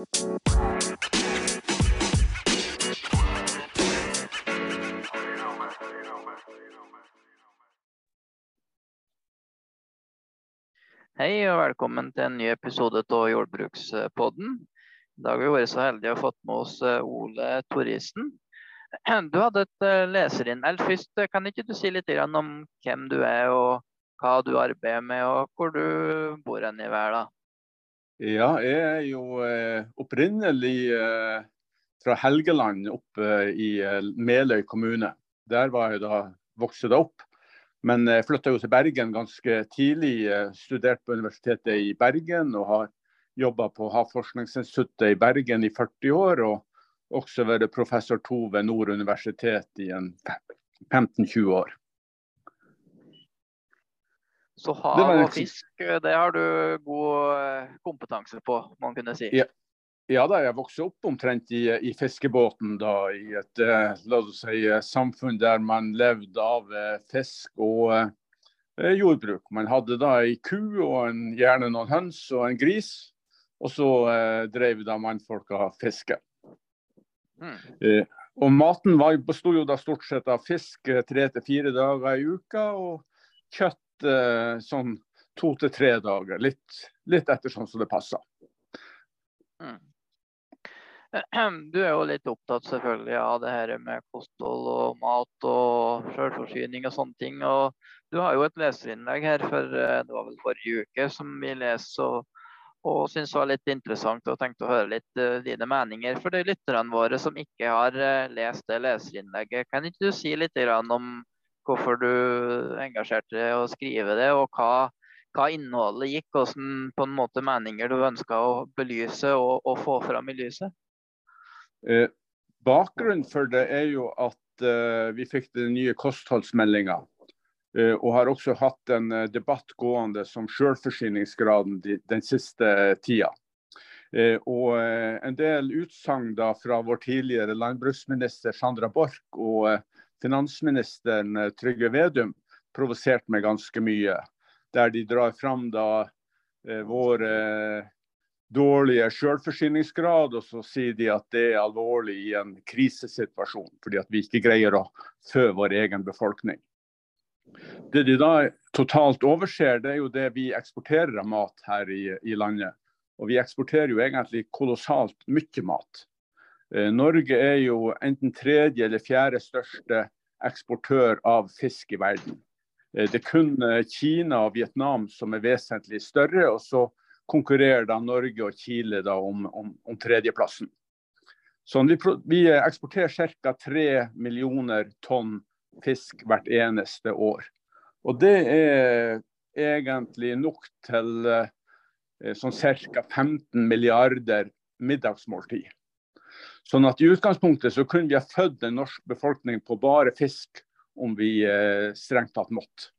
Hei og velkommen til en ny episode av Jordbrukspodden. I dag har vi vært så heldige å ha fått med oss eh, Ole Torrisen. Du hadde et eh, leserinnlegg. Først, eh, kan ikke du si litt om hvem du er og hva du arbeider med, og hvor du bor i verden? Ja, jeg er jo opprinnelig fra Helgeland oppe i Meløy kommune. Der var jeg da vokste opp. Men jeg flytta jo til Bergen ganske tidlig. Studerte på Universitetet i Bergen og har jobba på Havforskningsinstituttet i Bergen i 40 år. Og også vært professor to ved Nord universitet i 15-20 år. Så hav og fisk, det har du god eh, kompetanse på, må man kunne si? Ja, ja da, jeg vokste opp omtrent i, i fiskebåten da, i et eh, si, eh, samfunn der man levde av eh, fisk og eh, jordbruk. Man hadde da ei ku og en, gjerne noen høns og en gris. Og så eh, drev da mannfolka fiske. Mm. Eh, og maten var, bestod jo da stort sett av fisk tre til fire dager i uka, og kjøtt sånn to til tre dager. Litt, litt etter sånn som det passer. Mm. Du er jo litt opptatt selvfølgelig av det her med kosthold og mat og selvforsyning og sånne ting. Og du har jo et leserinnlegg her for eh, det var vel forrige uke som vi leste og, og det var litt interessant og tenkte å høre litt uh, dine meninger. For de lytterne våre som ikke har uh, lest det leserinnlegget, kan ikke du si litt om hvorfor du engasjerte deg i å skrive det, og hva, hva innholdet gikk, hvordan på en måte meninger du ønska å belyse og, og få fram i lyset? Eh, bakgrunnen for det er jo at eh, vi fikk den nye kostholdsmeldinga. Eh, og har også hatt en eh, debatt gående som selvforsyningsgraden de, den siste tida. Eh, og en del utsagn fra vår tidligere landbruksminister Sandra Borch og finansministeren Trygve Vedum provoserte meg ganske mye. Der de drar fram da vår dårlige selvforsyningsgrad, og så sier de at det er alvorlig i en krisesituasjon, fordi at vi ikke greier å fø vår egen befolkning. Det de da totalt overser, det er jo det vi eksporterer av mat her i, i landet. Og vi eksporterer jo egentlig kolossalt mye mat. Eh, Norge er jo enten tredje eller fjerde største eksportør av fisk i verden. Eh, det er kun eh, Kina og Vietnam som er vesentlig større. og så konkurrerer da Norge og Chile om, om, om tredjeplassen. Så vi, vi eksporterer ca. 3 millioner tonn fisk hvert eneste år. Og det er egentlig nok til sånn ca. 15 milliarder middagsmåltid. Sånn at i utgangspunktet så kunne vi ha født en norsk befolkning på bare fisk om vi eh, strengt tatt måtte.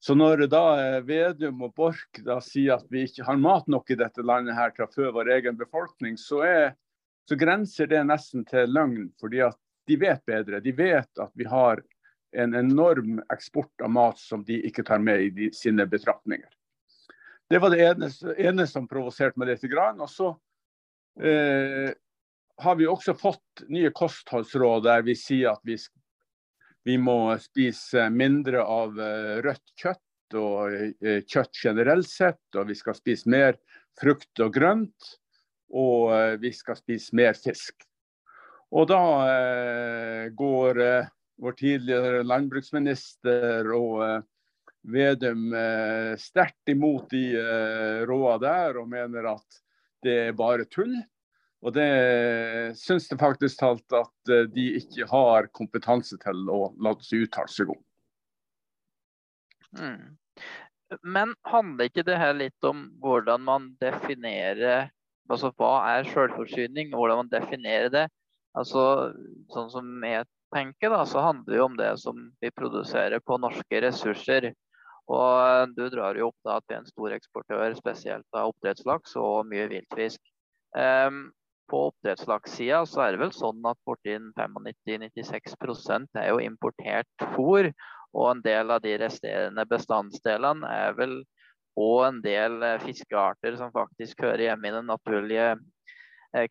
Så når da eh, Vedum og Borch da sier at vi ikke har mat nok i dette landet her til å fø vår egen befolkning, så, er, så, grenser det nesten til løgn. fordi at de vet bedre. De vet at vi har en enorm eksport av mat som de ikke tar med i de, sine betraktninger. Det var det ene, ene som provoserte meg litt. Og så eh, har vi også fått nye kostholdsråd der vi sier at vi vi må spise mindre av eh, rødt kjøtt og eh, kjøtt generelt sett. Og vi skal spise mer frukt og grønt. Og eh, vi skal spise mer fisk. Og da går vår tidligere landbruksminister og Vedum sterkt imot de rådene der, og mener at det er bare tull. Og det syns det faktisk talt at eh, de ikke har kompetanse til å la seg uttale seg om. Mm. Men handler ikke det her litt om hvordan man definerer altså Hva er selvforsyning, hvordan man definerer det? Altså, sånn som jeg tenker, da, så handler det jo om det som vi produserer på norske ressurser. Og du drar jo opp da at vi er en stor eksportør, spesielt av oppdrettslaks og mye viltfisk. Um, på oppdrettslakssida så er det vel sånn at borti 95-96% er jo importert fôr. Og en del av de resterende bestandsdelene er vel og en del eh, fiskearter som faktisk hører hjemme i det naturlige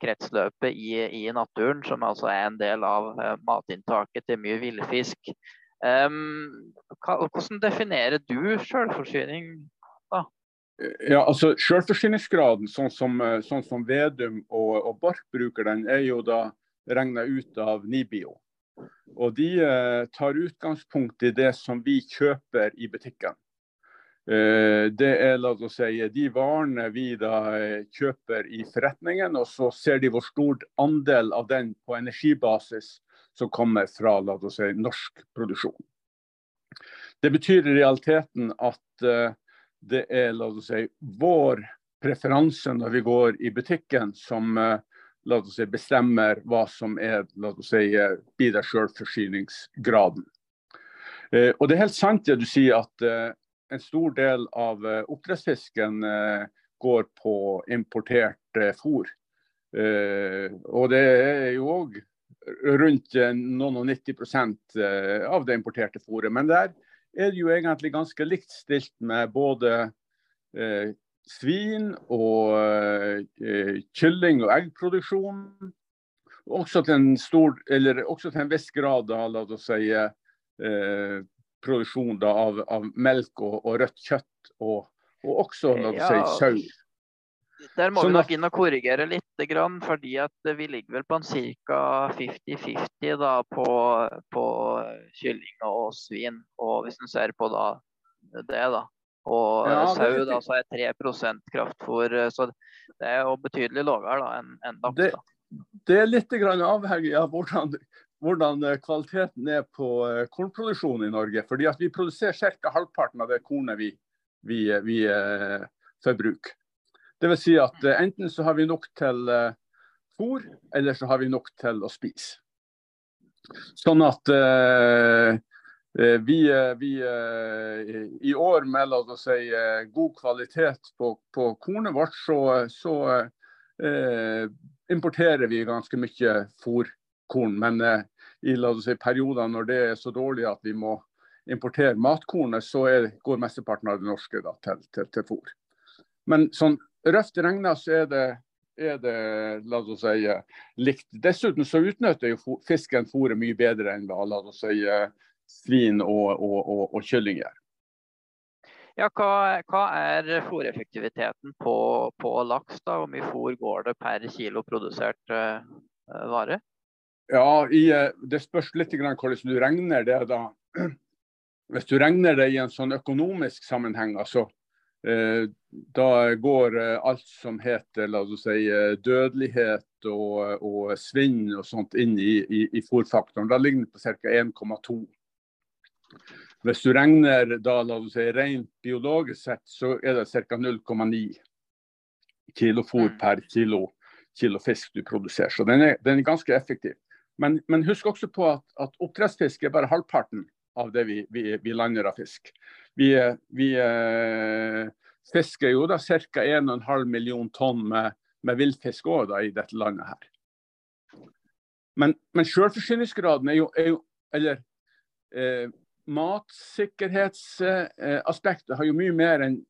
kretsløpet i, i, naturen, som altså er en del av matinntaket til mye villfisk. Um, hvordan definerer du selvforsyning? Ja, altså Selvforsyningsgraden, sånn som, sånn som Vedum og, og Borch bruker den, er jo da regna ut av Nibio. Og De eh, tar utgangspunkt i det som vi kjøper i butikken. Eh, det er la oss si, de varene vi da eh, kjøper i forretningen, og så ser de hvor stor andel av den på energibasis som kommer fra la oss si, norsk produksjon. Det betyr i realiteten at uh, det er la oss si, vår preferanse når vi går i butikken som uh, la oss si, bestemmer hva som er la oss si, bidrar selvforsyningsgraden. Eh, og Det er helt sant det du sier at eh, en stor del av eh, oppdrettsfisken eh, går på importert eh, fôr. Eh, og det er jo òg rundt noen og 90% av det importerte fôret. Men der er det jo egentlig ganske likt stilt med både svin og eh, kylling- og eggproduksjon. Også til en, stor, også til en viss grad da, la oss si, eh, produksjon da, av, av, melk og, og, rødt kjøtt, og, og også la oss si, sau. Der må sånn vi nok inn og korrigere litt, fordi at vi ligger vel på en ca. 50-50 på, på, kylling og svin. Og hvis en ser på da, det, da, og ja, sau da, så er 3 kraftfôr. Eh, så det er jo betydelig lavere enn en laks. Det, det, er litt avhengig av hvordan, hvordan, eh, kvaliteten er på eh, kornproduksjonen i Norge. fordi at Vi produserer ca. halvparten av det kornet vi, vi, vi eh, forbruker. Dvs. Si at eh, enten så har vi nok til eh, fôr, eller så har vi nok til å spise. Sånn at Eh, vi, vi, uh, I år med la oss si, god kvalitet på, på kornet vårt, så, så importerer vi ganske mye fôrkorn. Men i si, perioder når det er så dårlig at vi må importere matkornet, så er, går mesteparten av det norske da, til, til, til fôr. Men sånn røft regna så er det, er det la oss si, likt. Dessuten så utnytter jo fisken fôret mye bedre enn hva la oss si, svin og, og, og, og kylling gjør. Ja, hva, hva er fôreffektiviteten på, på, laks? da? Hvor mye fôr går det per kilo produsert uh, vare? Ja, i, eh, Det spørs litt hvordan du regner det. da. Hvis du regner det i en sånn økonomisk sammenheng, altså, da går eh, alt som heter la oss si, dødelighet og, og svinn og sånt inn i, i, i fôrfaktoren. Da ligger den på ca. 1,2 hvis du regner da, la oss si, rent biologisk sett, så er det ca. 0,9 kilo fôr mm. per kilo, kilo, fisk du produserer. Så den er, den er ganske effektiv. Men, men, husk også på at, at oppdrettsfisk er bare halvparten av det vi, vi, vi lander av fisk. Vi, vi eh, fisker jo da ca. 1,5 million tonn med, med villfisk òg i dette landet her. Men, men selvforsyningsgraden er jo, er jo Eller eh, matsikkerhetsaspektet har jo mye mer enn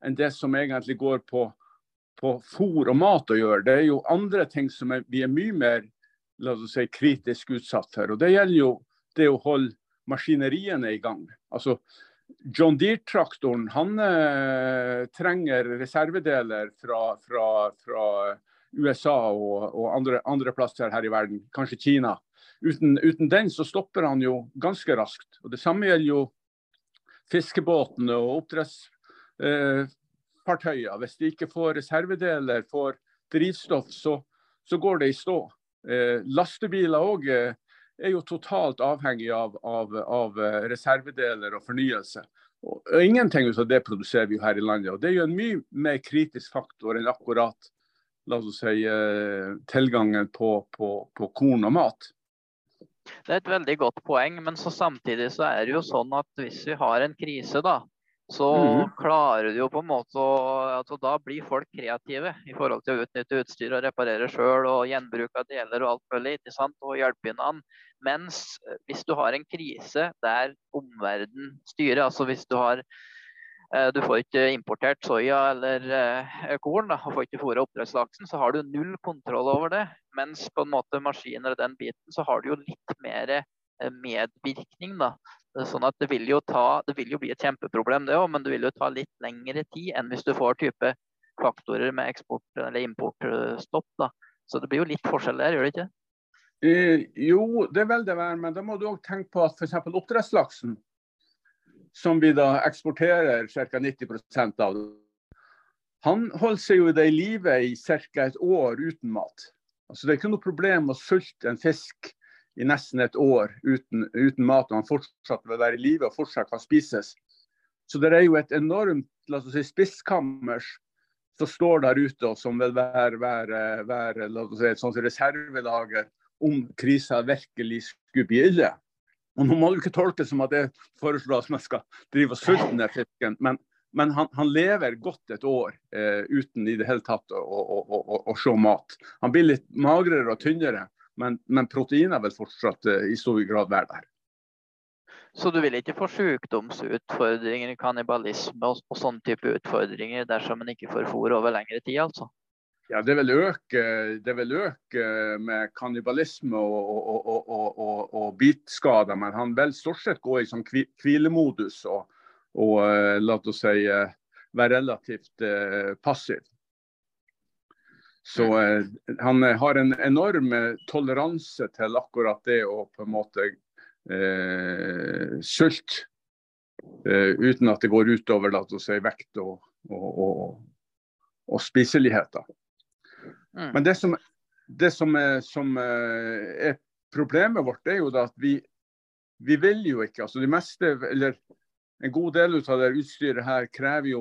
en det som egentlig går på, på fôr og mat å gjøre. Det er jo andre ting som er, vi er mye mer la oss si, kritisk utsatt for. Og Det gjelder jo det å holde maskineriene i gang. Altså, John Deere-traktoren han eh, trenger reservedeler fra, fra, fra USA og, og andre, andre, plasser her i verden, kanskje Kina. Uten, uten, den så stopper han jo ganske raskt. Og Det samme gjelder jo fiskebåtene og oppdrettsfartøyer. Eh, Hvis de ikke får reservedeler, får drivstoff, så, så går det i stå. Eh, lastebiler òg er jo totalt avhengig av, av, av eh, reservedeler og fornyelse. Og, og Ingenting av det produserer vi jo her i landet. og Det er jo en mye mer kritisk faktor enn akkurat la oss si, eh, tilgangen på, på, på korn og mat. Det er et veldig godt poeng, men så samtidig så er det jo sånn at hvis vi har en krise, da, så mm. klarer du jo på en måte å altså Da blir folk kreative i forhold til å utnytte utstyr og reparere sjøl og gjenbruk av deler og alt mulig, ikke sant, og hjelpe an. Mens eh, hvis du har en krise der omverdenen styrer, altså hvis du har Eh, du får ikke importert soya eller eh, korn, da, og får ikke fôre oppdrettslaksen, så har du null kontroll over det. Mens på en måte maskiner og den biten, så har du jo litt mer medvirkning. da. Sånn at det vil jo, ta, det vil jo bli et kjempeproblem, det òg, men det vil jo ta litt lengre tid enn hvis du får type faktorer med eksport- eller importstopp. da. Så det blir jo litt forskjell der, gjør det ikke? Eh, jo, det vil det være, men da må du òg tenke på at f.eks. oppdrettslaksen som vi da eksporterer ca. 90% av. Han holder seg jo i det livet i ca. et år uten mat. Altså Det er ikke noe problem å sulte en fisk i nesten et år uten, uten mat, og han fortsatt vil være i live og fortsatt kan spises. Så det er jo et enormt la oss si, spisskammers som står der ute, og som vil være, være, være si, et sånt reservelager om krisa virkelig skulle bli ille. Og Nå må du ikke tolke det som at jeg foreslår at man skal drive og sulte ned fisken, men, men han, han, lever godt et år eh, uten i det hele tatt å, å, å, å, se mat. Han blir litt magrere og tynnere, men, men proteiner vil fortsatt eh, i stor grad være der. Så du vil ikke få sykdomsutfordringer, kannibalisme og, og sånne type utfordringer dersom man ikke får fôr over lengre tid, altså? Ja, det vil øke, det vil øke med kannibalisme og, og, og, og, bitskader. Men han vil stort sett gå i sånn hvilemodus og, uh, la oss si uh, være relativt passiv. Så han har en enorm toleranse til akkurat det å på en måte sulte. uten at det går utover la oss si, vekt og, og spiseligheter. Mm. Men det som, det som, er, som, eh, er, problemet vårt, er jo at vi, vi vil jo ikke. altså det meste, eller En god del av det utstyret her krever jo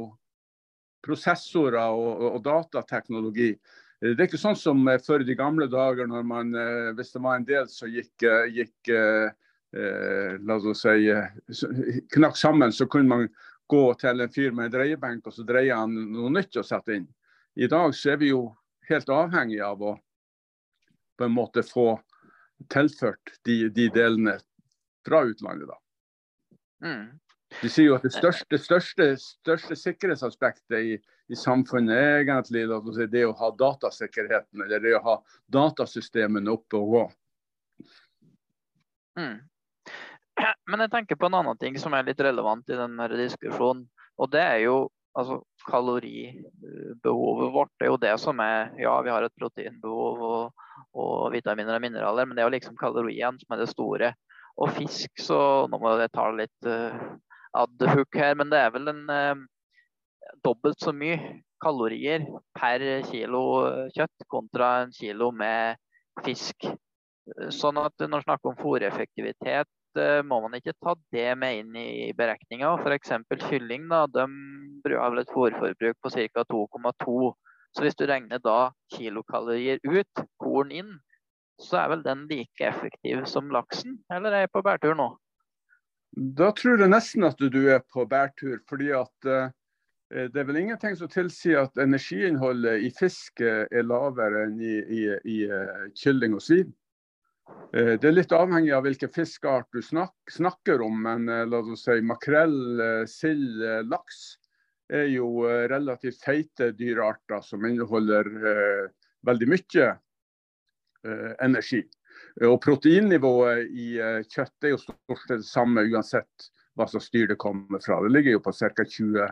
prosessorer og, og, datateknologi. Det er ikke sånn som før i de gamle dager, når man, eh, hvis det var en del som gikk, eh, gikk eh, la oss si, knakk sammen, så kunne man gå til en fyr med en dreiebenk og så dreie han noe nytt å sette inn. I dag så er vi jo helt avhengig av å på en måte få tilført de, de delene fra utlandet. da. Mm. De sier jo at det største, største, største sikkerhetsaspektet i, i, samfunnet er egentlig si, det å ha datasikkerheten, eller det å ha datasystemene oppe og gå. Mm. Men jeg tenker på en annen ting som er litt relevant i denne diskusjonen. Og det er jo altså kaloribehovet vårt Det er jo det som er Ja, vi har et proteinbehov og, og vitaminer og mineraler, men det er jo liksom kalorien som er det store. Og fisk, så nå må jeg ta litt uh, ad hoc her, men det er vel en eh, dobbelt så mye kalorier per kilo kjøtt kontra en kilo med fisk. Sånn at når man snakker om fôreffektivitet, Eh, må man ikke ta det med inn i beregninga. F.eks. kylling da, de har vel et fôrforbruk på ca. 2,2. Så hvis du regner da kilokalorier ut, korn inn, så er vel den like effektiv som laksen? Eller er jeg på bærtur nå? Da tror jeg nesten at du er på bærtur. fordi at uh, det er vel ingenting som tilsier at energiinnholdet i fisk er lavere enn i, i, i uh, kylling og svin. Eh, det er litt avhengig av hvilken fiskeart du snak snakker om, men eh, la oss si makrell, eh, sild, laks er jo relativt feite dyrearter som inneholder eh, veldig mye eh, energi. Og Proteinnivået i kjøttet kjøtt er jo stort sett det samme uansett hva slags dyr det kommer fra. Det ligger jo på ca. 20,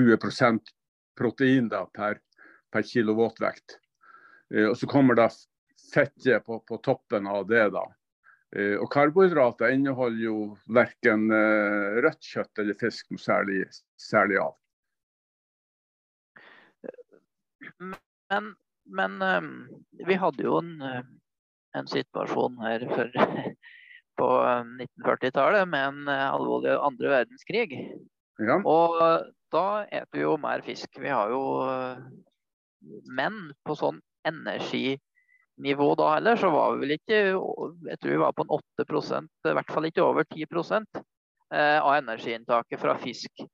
20 protein da, per, per kilo våtvekt. og så kommer da fettet på, på, toppen av det. da. Eh, og Karbohydrater inneholder jo verken eh, rødt kjøtt eller fisk noe særlig, særlig av. Men, men vi hadde jo en, en situasjon her for, på 1940-tallet med en alvorlig andre verdenskrig. Ja. Og da eter vi jo mer fisk. Vi har jo Men på sånn energi nivå da heller, så var vi vel ikke Jeg tror vi var på en 8 i hvert fall ikke over 10 eh, av energiinntaket fra fisk.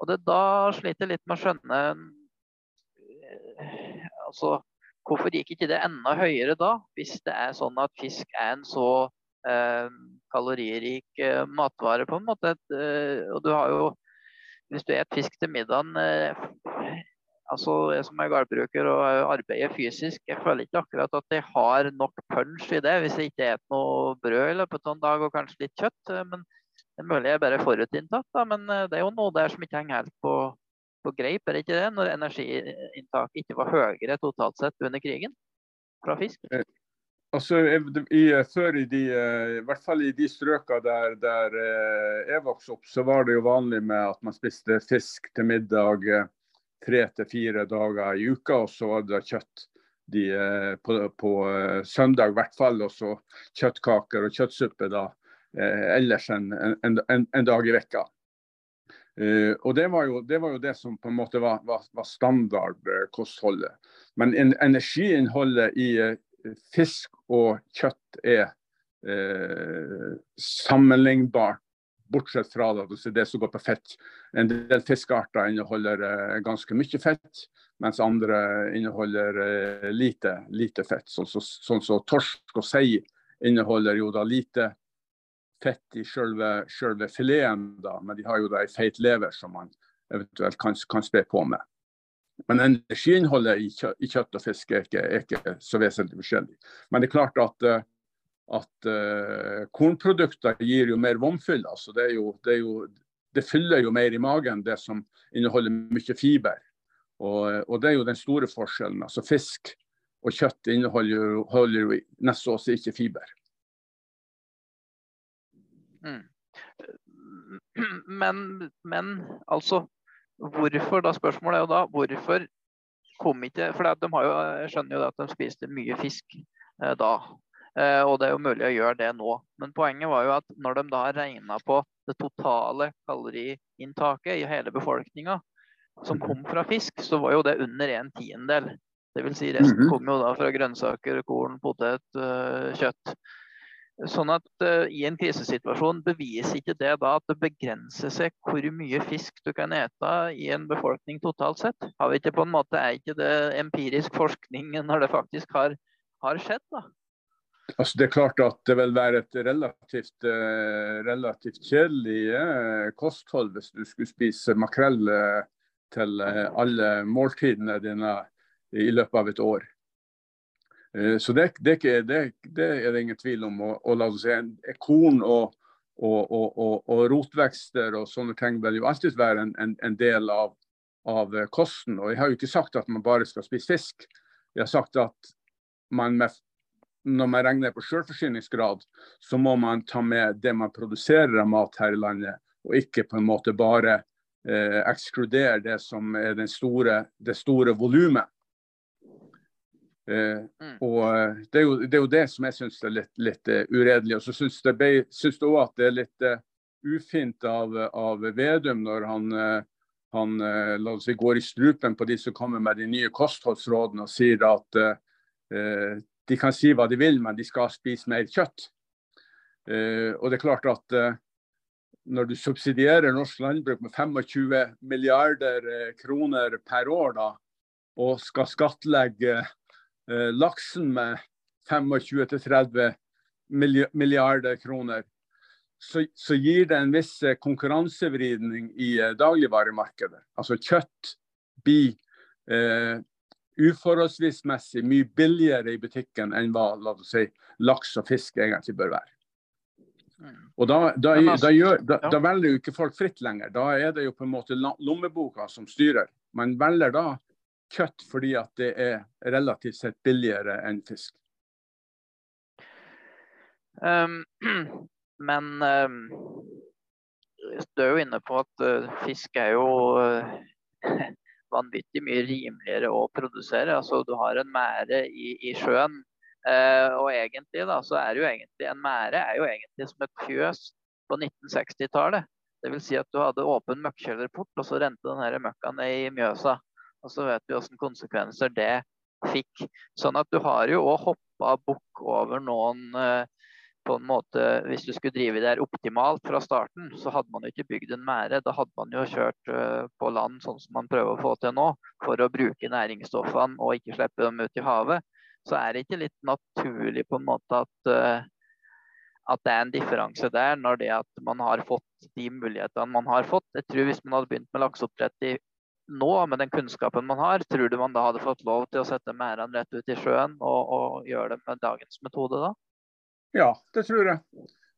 Og det da sliter jeg litt med å skjønne eh, altså, Hvorfor gikk ikke det enda høyere da, hvis det er sånn at fisk er en så eh, kaloririk eh, matvare, på en måte? Eh, og du har jo hvis du spiser fisk til middagen altså jeg som er gårdbruker og arbeider fysisk, jeg føler ikke akkurat at jeg har nok punch i det hvis jeg ikke spiser noe brød i løpet av en dag og kanskje litt kjøtt. Men det er mulig jeg bare er forutinntatt, da. men det er jo noe der som ikke henger helt på, på greip, er det ikke det? Når energiinntaket ikke var høyere totalt sett under krigen fra fisk? Altså, i, før i, de, eh, i hvert fall i de strøka der, der eh, jeg vokste opp, så var det jo vanlig med at man spiste fisk til middag eh, tre til fire dager i uka, og så var det kjøtt de, på, på, søndag i hvert fall. Og så kjøttkaker og kjøttsuppe da, ellers en, en, en, en dag i vekka. Uh, og det var, jo, det var, jo, det som på en måte var, var, var standardkostholdet. Men energiinnholdet i fisk og kjøtt er uh, sammenlignbart, bortsett fra det som går på fett. En del fiskearter inneholder eh, ganske mye fett, mens andre inneholder eh, lite, lite, fett. Sånn som så, så torsk og sei inneholder jo da lite fett i selve, selve fileten, da, men de har jo da ei feit lever som man eventuelt kan, kan spe på med. Men energiinnholdet i, kjøtt, i kjøtt og fisk er ikke, er ikke, så vesentlig forskjellig. Men det er klart at, eh, at uh, kornprodukter gir jo mer vannfyll. Altså det, det, det, fyller jo mer i magen, det som inneholder mye fiber. Og, og det er jo den store forskjellen. Altså Fisk og kjøtt inneholder jo, jo nesten også ikke fiber. Mm. Men, men altså Hvorfor da spørsmålet er jo da, hvorfor kom ikke For de har jo, jeg skjønner jo at de spiste mye fisk eh, da. Eh, og det er jo mulig å gjøre det nå. Men poenget var jo at når de da regna på det totale kaloriinntaket i hele befolkninga som kom fra fisk, så var jo det under en tiendedel. Dvs. Si resten mhm. kom jo da fra grønnsaker, korn, potet, øh, kjøtt. Sånn at uh, I en krisesituasjon beviser ikke det da at det begrenser seg hvor mye fisk du kan ete i en befolkning totalt sett? Har vi ikke på en måte, Er ikke det empirisk forskning når det faktisk har, har skjedd? da? Altså Det er klart at det vil være et relativt, uh, relativt kjedelig uh, kosthold hvis du skulle spise makrell til alle måltidene dine i løpet av et år. Eh, så det, det, det, det, er det ingen tvil om. Og, og la oss si, Korn og, og, og, rotvekster og sånne ting vil jo alltid være en, en, en del av, av, kosten. Og jeg har jo ikke sagt at man bare skal spise fisk. Jeg har sagt at man med, når man regner på selvforsyningsgrad, så må man ta med det man produserer av mat her i landet, og ikke på en måte bare eh, ekskludere det som er store, det store volumet. Eh, mm. og eh, det er, jo, det er, jo, det som jeg syns er litt, litt uh, uredelig. Og så syns jeg òg at det er litt uh, ufint av, av, Vedum når han, han la oss si, går i strupen på de som kommer med de nye kostholdsrådene og sier at de kan si hva de vil, men de skal spise mer kjøtt. og det er klart at når du subsidierer norsk landbruk med 25 milliarder kroner per år da, og skal skattlegge Eh, laksen med 25-30 milliarder kroner, så, så, gir det en viss eh, konkurransevridning i eh, dagligvaremarkedet. Altså kjøtt blir eh, uforholdsvis messig mye billigere i butikken enn hva la oss si, laks og fisk egentlig bør være. Og da, da, altså, da, gjør, da, velger jo ikke folk fritt lenger. Da er det jo på en måte lommeboka som styrer. Man velger da kjøtt fordi at det er relativt sett billigere enn fisk. Um, men um, du er jo inne på at uh, fisk er jo uh, vanvittig mye rimeligere å produsere. Altså, du har en mære i, i sjøen. Uh, og egentlig da, så er jo egentlig en mære er jo egentlig som et fjøs på 1960-tallet. Dvs. Si at du hadde åpen møkkkjellerport, og så rente den møkka ned i Mjøsa. Og så vet vi hvilke konsekvenser det fikk. Sånn at du har jo òg hoppa bukk over noen eh, på en måte, Hvis du skulle drive der optimalt fra starten, så hadde man jo ikke bygd en mære. Da hadde man jo kjørt uh, på land sånn som man prøver å få til nå, for å bruke næringsstoffene og ikke slippe dem ut i havet. Så er det ikke litt naturlig på en måte at, uh, at det er en differanse der når det at man har fått de mulighetene man har fått. Jeg tror Hvis man hadde begynt med lakseoppdrett i, nå, med den kunnskapen man har, tror du man da hadde fått lov til å sette merdene rett ut i sjøen og, og, gjøre det med dagens metode da? Ja, det tror jeg.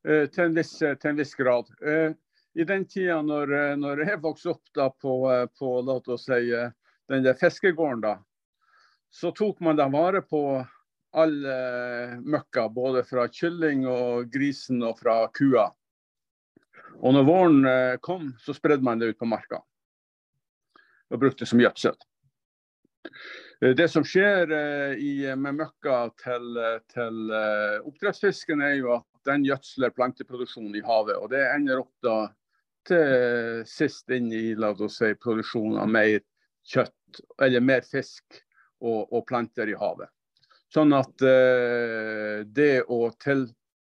Uh, til, en viss, til, en viss, grad. Uh, I den tida når, når, jeg vokste opp da på, på la oss si, den der fiskegården, da, så tok man da vare på all eh, møkka, både fra kylling og grisen og fra kua. Og når våren eh, kom, så spredde man det ut på marka og brukte som gjødsel. Eh, det som skjer eh, i, med møkka til, til uh, oppdrettsfisken, er jo at den gjødsler planteproduksjonen i havet. Og det ender opp da til sist inn i la oss si, produksjonen av mer kjøtt, eller mer fisk og, og planter i havet. Sånn at eh, det å til,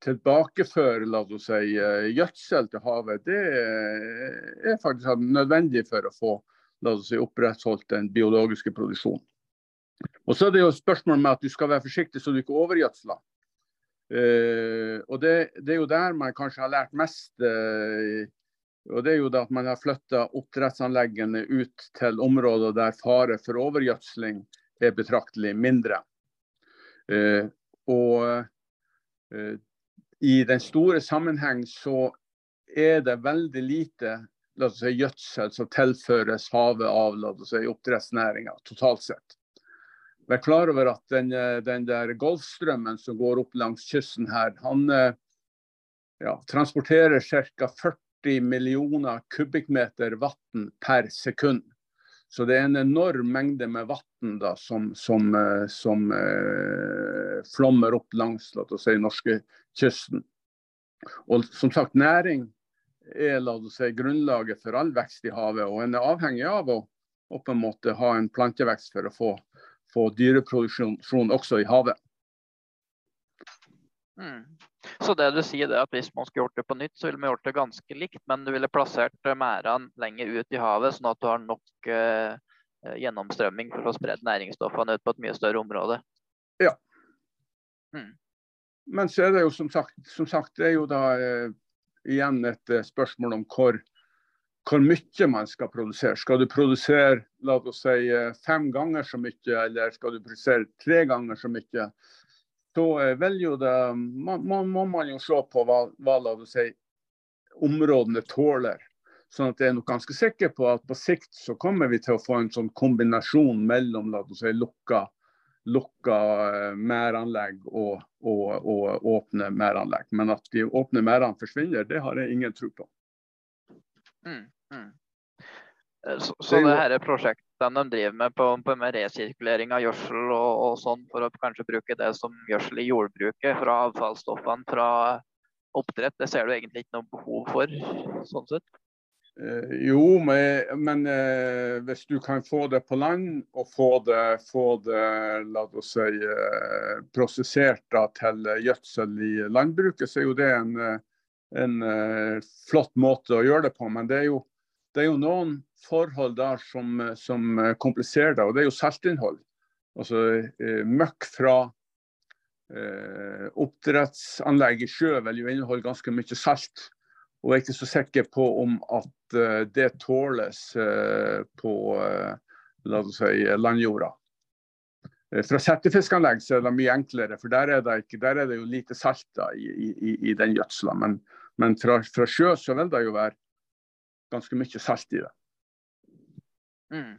tilbakeføre la oss si, gjødsel til havet, det er faktisk nødvendig for å få la oss si, opprettholdt den biologiske produksjonen. Og Så er det jo spørsmål med at du skal være forsiktig så du ikke overgjødsler. Uh, og det, det, er jo der man kanskje har lært mest. Uh, og det er jo da at Man har flytta oppdrettsanleggene ut til områder der fare for overgjødsling er betraktelig mindre. Uh, og i den store sammenheng så er det veldig lite la oss si, gjødsel som tilføres havet av la oss si, oppdrettsnæringa totalt sett. Vær klar over at den, eh, den, der Golfstrømmen som går opp langs kysten her, han ja, transporterer ca. 40 millioner kubikkmeter vann per sekund. Så det er en enorm mengde med vann som, som, eh, som eh, flommer opp langs la oss si, norskekysten. Og som sagt, næring er la oss si, grunnlaget for all vekst i havet. Og en er avhengig av å, å på en måte ha en plantevekst for å få, få dyreproduksjon også i havet. Mm. Så det du sier er at hvis man skulle gjort det på nytt, så ville man gjort det ganske likt, men du ville plassert eh, merdene lenger ut i havet, sånn at du har nok eh, eh, gjennomstrømming for å spredd næringsstoffene ut på et mye større område. Ja. Mm. Men så er det jo som sagt, som sagt det er jo da eh, igjen et eh, spørsmål om hvor, hvor mye man skal produsere. Skal du produsere la oss si, eh, fem ganger så mye, eller skal du produsere tre ganger så mye? så eh, vil jo det man, må man jo se på hva, hva la oss si, områdene tåler. Sånn at jeg er nok ganske sikker på at på sikt så kommer vi til å få en sånn kombinasjon mellom la oss si, lukka, lukka eh, mæranlegg og, og, og, åpne mæranlegg. Men at de åpne merdene forsvinner, det har jeg ingen tro på. Mm, mm. Eh, så, så det her prosjektet de driver med på, på med resirkulering av gjødsel og, og, sånn, for å kanskje bruke det som gjødsel i jordbruket fra avfallsstoffene fra oppdrett, det ser du egentlig ikke noe behov for, sånn sett? Eh, jo, men, eh, hvis du kan få det på land og få det, få det la oss si, eh, prosessert da, til gjødsel i landbruket, så er jo det en, en flott måte å gjøre det på. Men det er jo, det er jo noen forhold der som, som kompliserer det, og det er jo saltinnhold. Altså møkk fra eh, oppdrettsanlegg i sjø vil jo inneholde ganske mye salt. Og jeg er ikke så sikker på om at eh, det tåles eh, på eh, la oss si, landjorda. Fra settefiskanlegg så er det mye enklere, for der er det, ikke, der er det jo lite salt da, i, i, i, den gjødsla. Men, men fra, fra, sjø så vil det jo være ganske mye salt i det. Mm.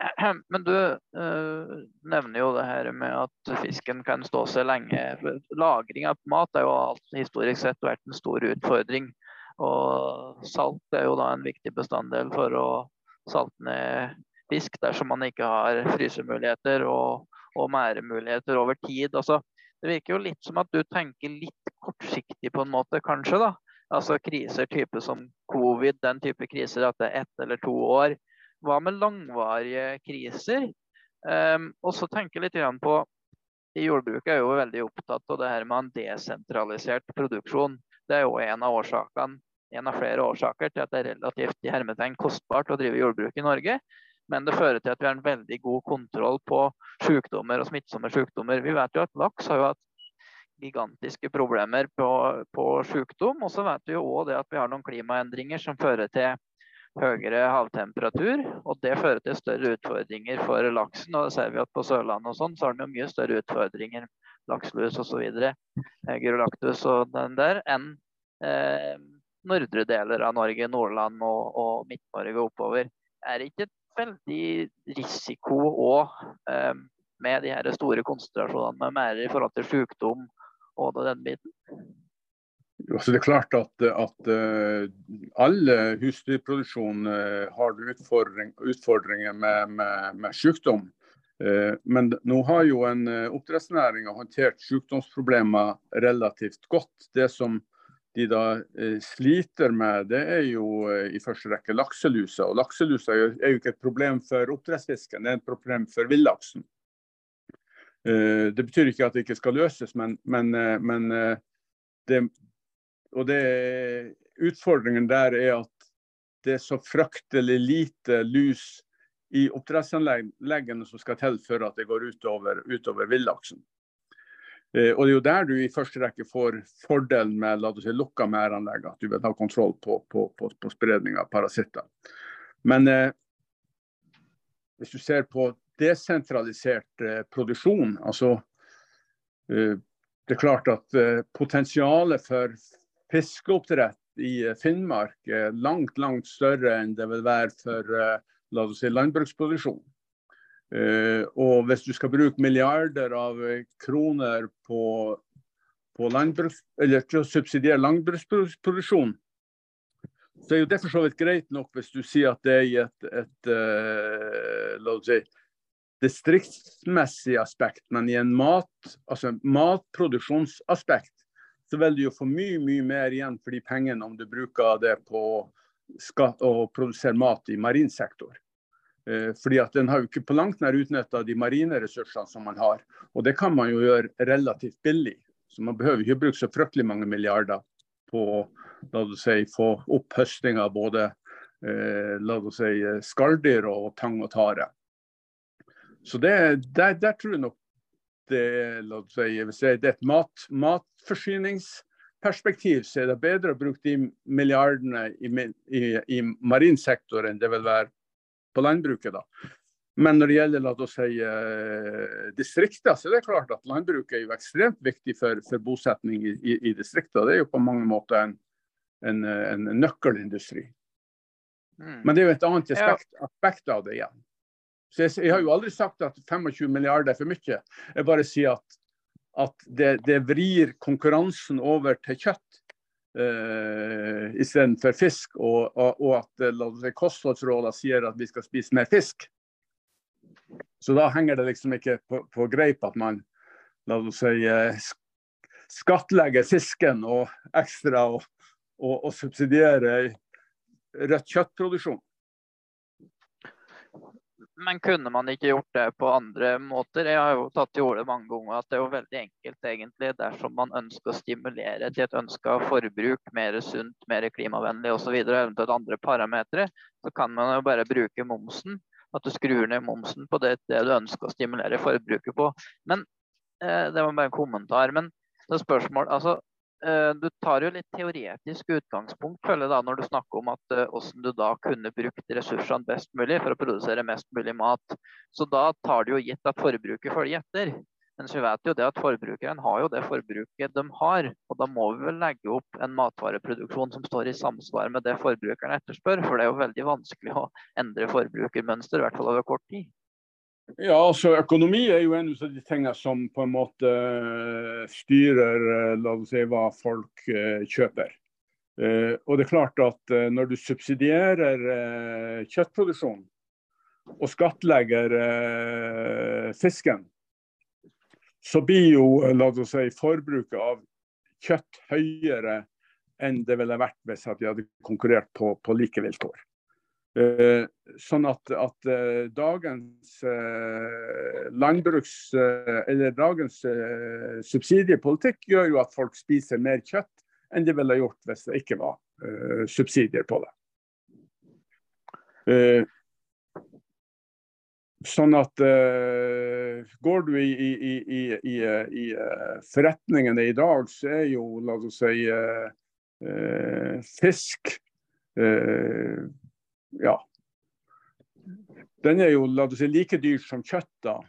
Men du uh, nevner jo det her med at fisken kan stå seg lenge. Lagring av mat er jo alt historisk sett vært en stor utfordring. Og salt er jo da en viktig bestanddel for å salte ned fisk dersom man ikke har frysemuligheter og, og mæremuligheter over tid. Altså, det virker jo litt som at du tenker litt kortsiktig på en måte, kanskje. da. Altså kriser type som covid, den type kriser at det er ett eller to år hva med langvarige kriser? Um, og så tenke litt på i Jordbruket er jo veldig opptatt av det her med en desentralisert produksjon. Det er jo en av årsakene, en av flere årsaker til at det er relativt i hermetegn kostbart å drive jordbruk i Norge. Men det fører til at vi har en veldig god kontroll på sykdommer og smittsomme sykdommer. Vi vet jo at laks har jo hatt gigantiske problemer på, på sykdom. Og så vet vi jo òg at vi har noen klimaendringer som fører til høyere havtemperatur. Og det fører til større utfordringer for laksen. Og det ser vi at på Sørlandet og sånn, så har den jo mye større utfordringer, lakselus osv., eh, gyrolactus og den der, enn eh, nordre deler av Norge, Nordland og, og Midt-Norge oppover. Er det ikke et veldig risiko òg eh, med de her store konsentrasjonene med merder i forhold til sykdom og den biten? Altså det er klart at, at uh, alle husdyrproduksjon uh, har utfordring, utfordringer med, med, med sykdom. Uh, men nå har jo en oppdrettsnæring håndtert sykdomsproblemer relativt godt. Det som de da sliter med, det er jo i første rekke lakselusa. Og lakselusa er jo ikke et problem for oppdrettsfisken, det er et problem for villaksen. Eh, det betyr ikke at det ikke skal løses, men, men, eh, men eh, det, og det, utfordringen der er at det er så fryktelig lite lus i oppdrettsanleggene som skal til for at det går utover, utover villaksen. Eh, og Det er jo der du i første rekke får fordelen med la si, lukka merdanlegg, at du vil ha kontroll på, på, på, på spredning av parasitter. Men eh, hvis du ser på desentralisert eh, produksjon. Altså, eh, det er klart at eh, potensialet for fiskeoppdrett i Finnmark er langt, langt større enn det vil være for la oss si, landbruksproduksjon. og hvis du skal bruke milliarder av kroner på, på landbruks, eller til å subsidiere landbruksproduksjon, så er jo det for så vidt greit nok hvis du sier at det er i et, et uh, la oss si, distriktsmessig aspekt, men i en mat, altså matproduksjonsaspekt, så vil du jo få mye mye mer igjen for de pengene om du bruker det på å produsere mat i marin sektor. Eh, fordi at Den har jo ikke på langt nær utnytta de marine ressursene som man har. Og det kan man jo gjøre relativt billig. Så man behøver ikke bruke så fryktelig mange milliarder på å si, få opp høsting av både eh, la oss si, skalldyr og tang og tare. Så det, der, der, tror jeg nok det, si, hvis det er et mat, matforsyningsperspektiv, så er det bedre å bruke de milliardene i, i, i marin sektor enn det vil være på landbruket. da. Men når det gjelder la oss si, eh, distrikter, så er det klart at landbruket er jo ekstremt viktig for, for bosetning i, i, i distrikter. Det er jo på mange måter en, en, en nøkkelindustri. Mm. Men det er jo et annet aspekt, aspekt av det igjen. Så jeg, jeg, har jo aldri sagt at 25 milliarder er for mye. Jeg bare sier at, at det, det, vrir konkurransen over til kjøtt uh, istedenfor fisk, og, og, og at uh, kostholdsrådene sier at vi skal spise mer fisk. Så da henger det liksom ikke på, på greip at man la oss si, uh, skattlegger fisken og ekstra og, og, og subsidierer rødt kjøttproduksjon. Men kunne man ikke gjort det på andre måter? Jeg har jo tatt til orde mange ganger at det er jo veldig enkelt egentlig dersom man ønsker å stimulere til et ønska forbruk, mer sunt, mer klimavennlig osv., eventuelt andre parametere, så kan man jo bare bruke momsen. At du skrur ned momsen på det, det du ønsker å stimulere forbruket på. Men eh, Det var bare en kommentar. Men det er spørsmål, altså du tar jo litt teoretisk utgangspunkt føler da, når du snakker om at uh, hvordan du da kunne brukt ressursene best mulig for å produsere mest mulig mat. Så da tar du jo gitt at forbruket følger etter. Men vi vet jo det at forbrukeren har jo det forbruket de har. Og da må vi vel legge opp en matvareproduksjon som står i samsvar med det forbrukeren etterspør. For det er jo veldig vanskelig å endre forbrukermønster, i hvert fall over kort tid. Ja, altså Økonomi er jo en av de tingene som på en måte eh, styrer eh, la oss si, hva folk uh, kjøper. Og det er klart at Når du subsidierer kjøttproduksjon og skattlegger fisken, så blir jo la oss si, forbruket av kjøtt høyere enn det ville vært hvis de hadde konkurrert på, på like vilkår. Eh, sånn at, at eh, dagens eh, landbruks- eller dagens subsidiepolitikk gjør jo at folk spiser mer kjøtt enn de ville gjort hvis det ikke var subsidier på det. Sånn at uh, Går du i, i, i, i uh, forretningene i dag, så er jo la oss si uh, fisk Ja. Den er jo si, like dyr som kjøtt. da.